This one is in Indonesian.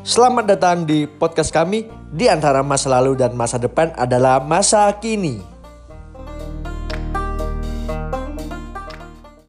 Selamat datang di podcast kami. Di antara masa lalu dan masa depan adalah masa kini.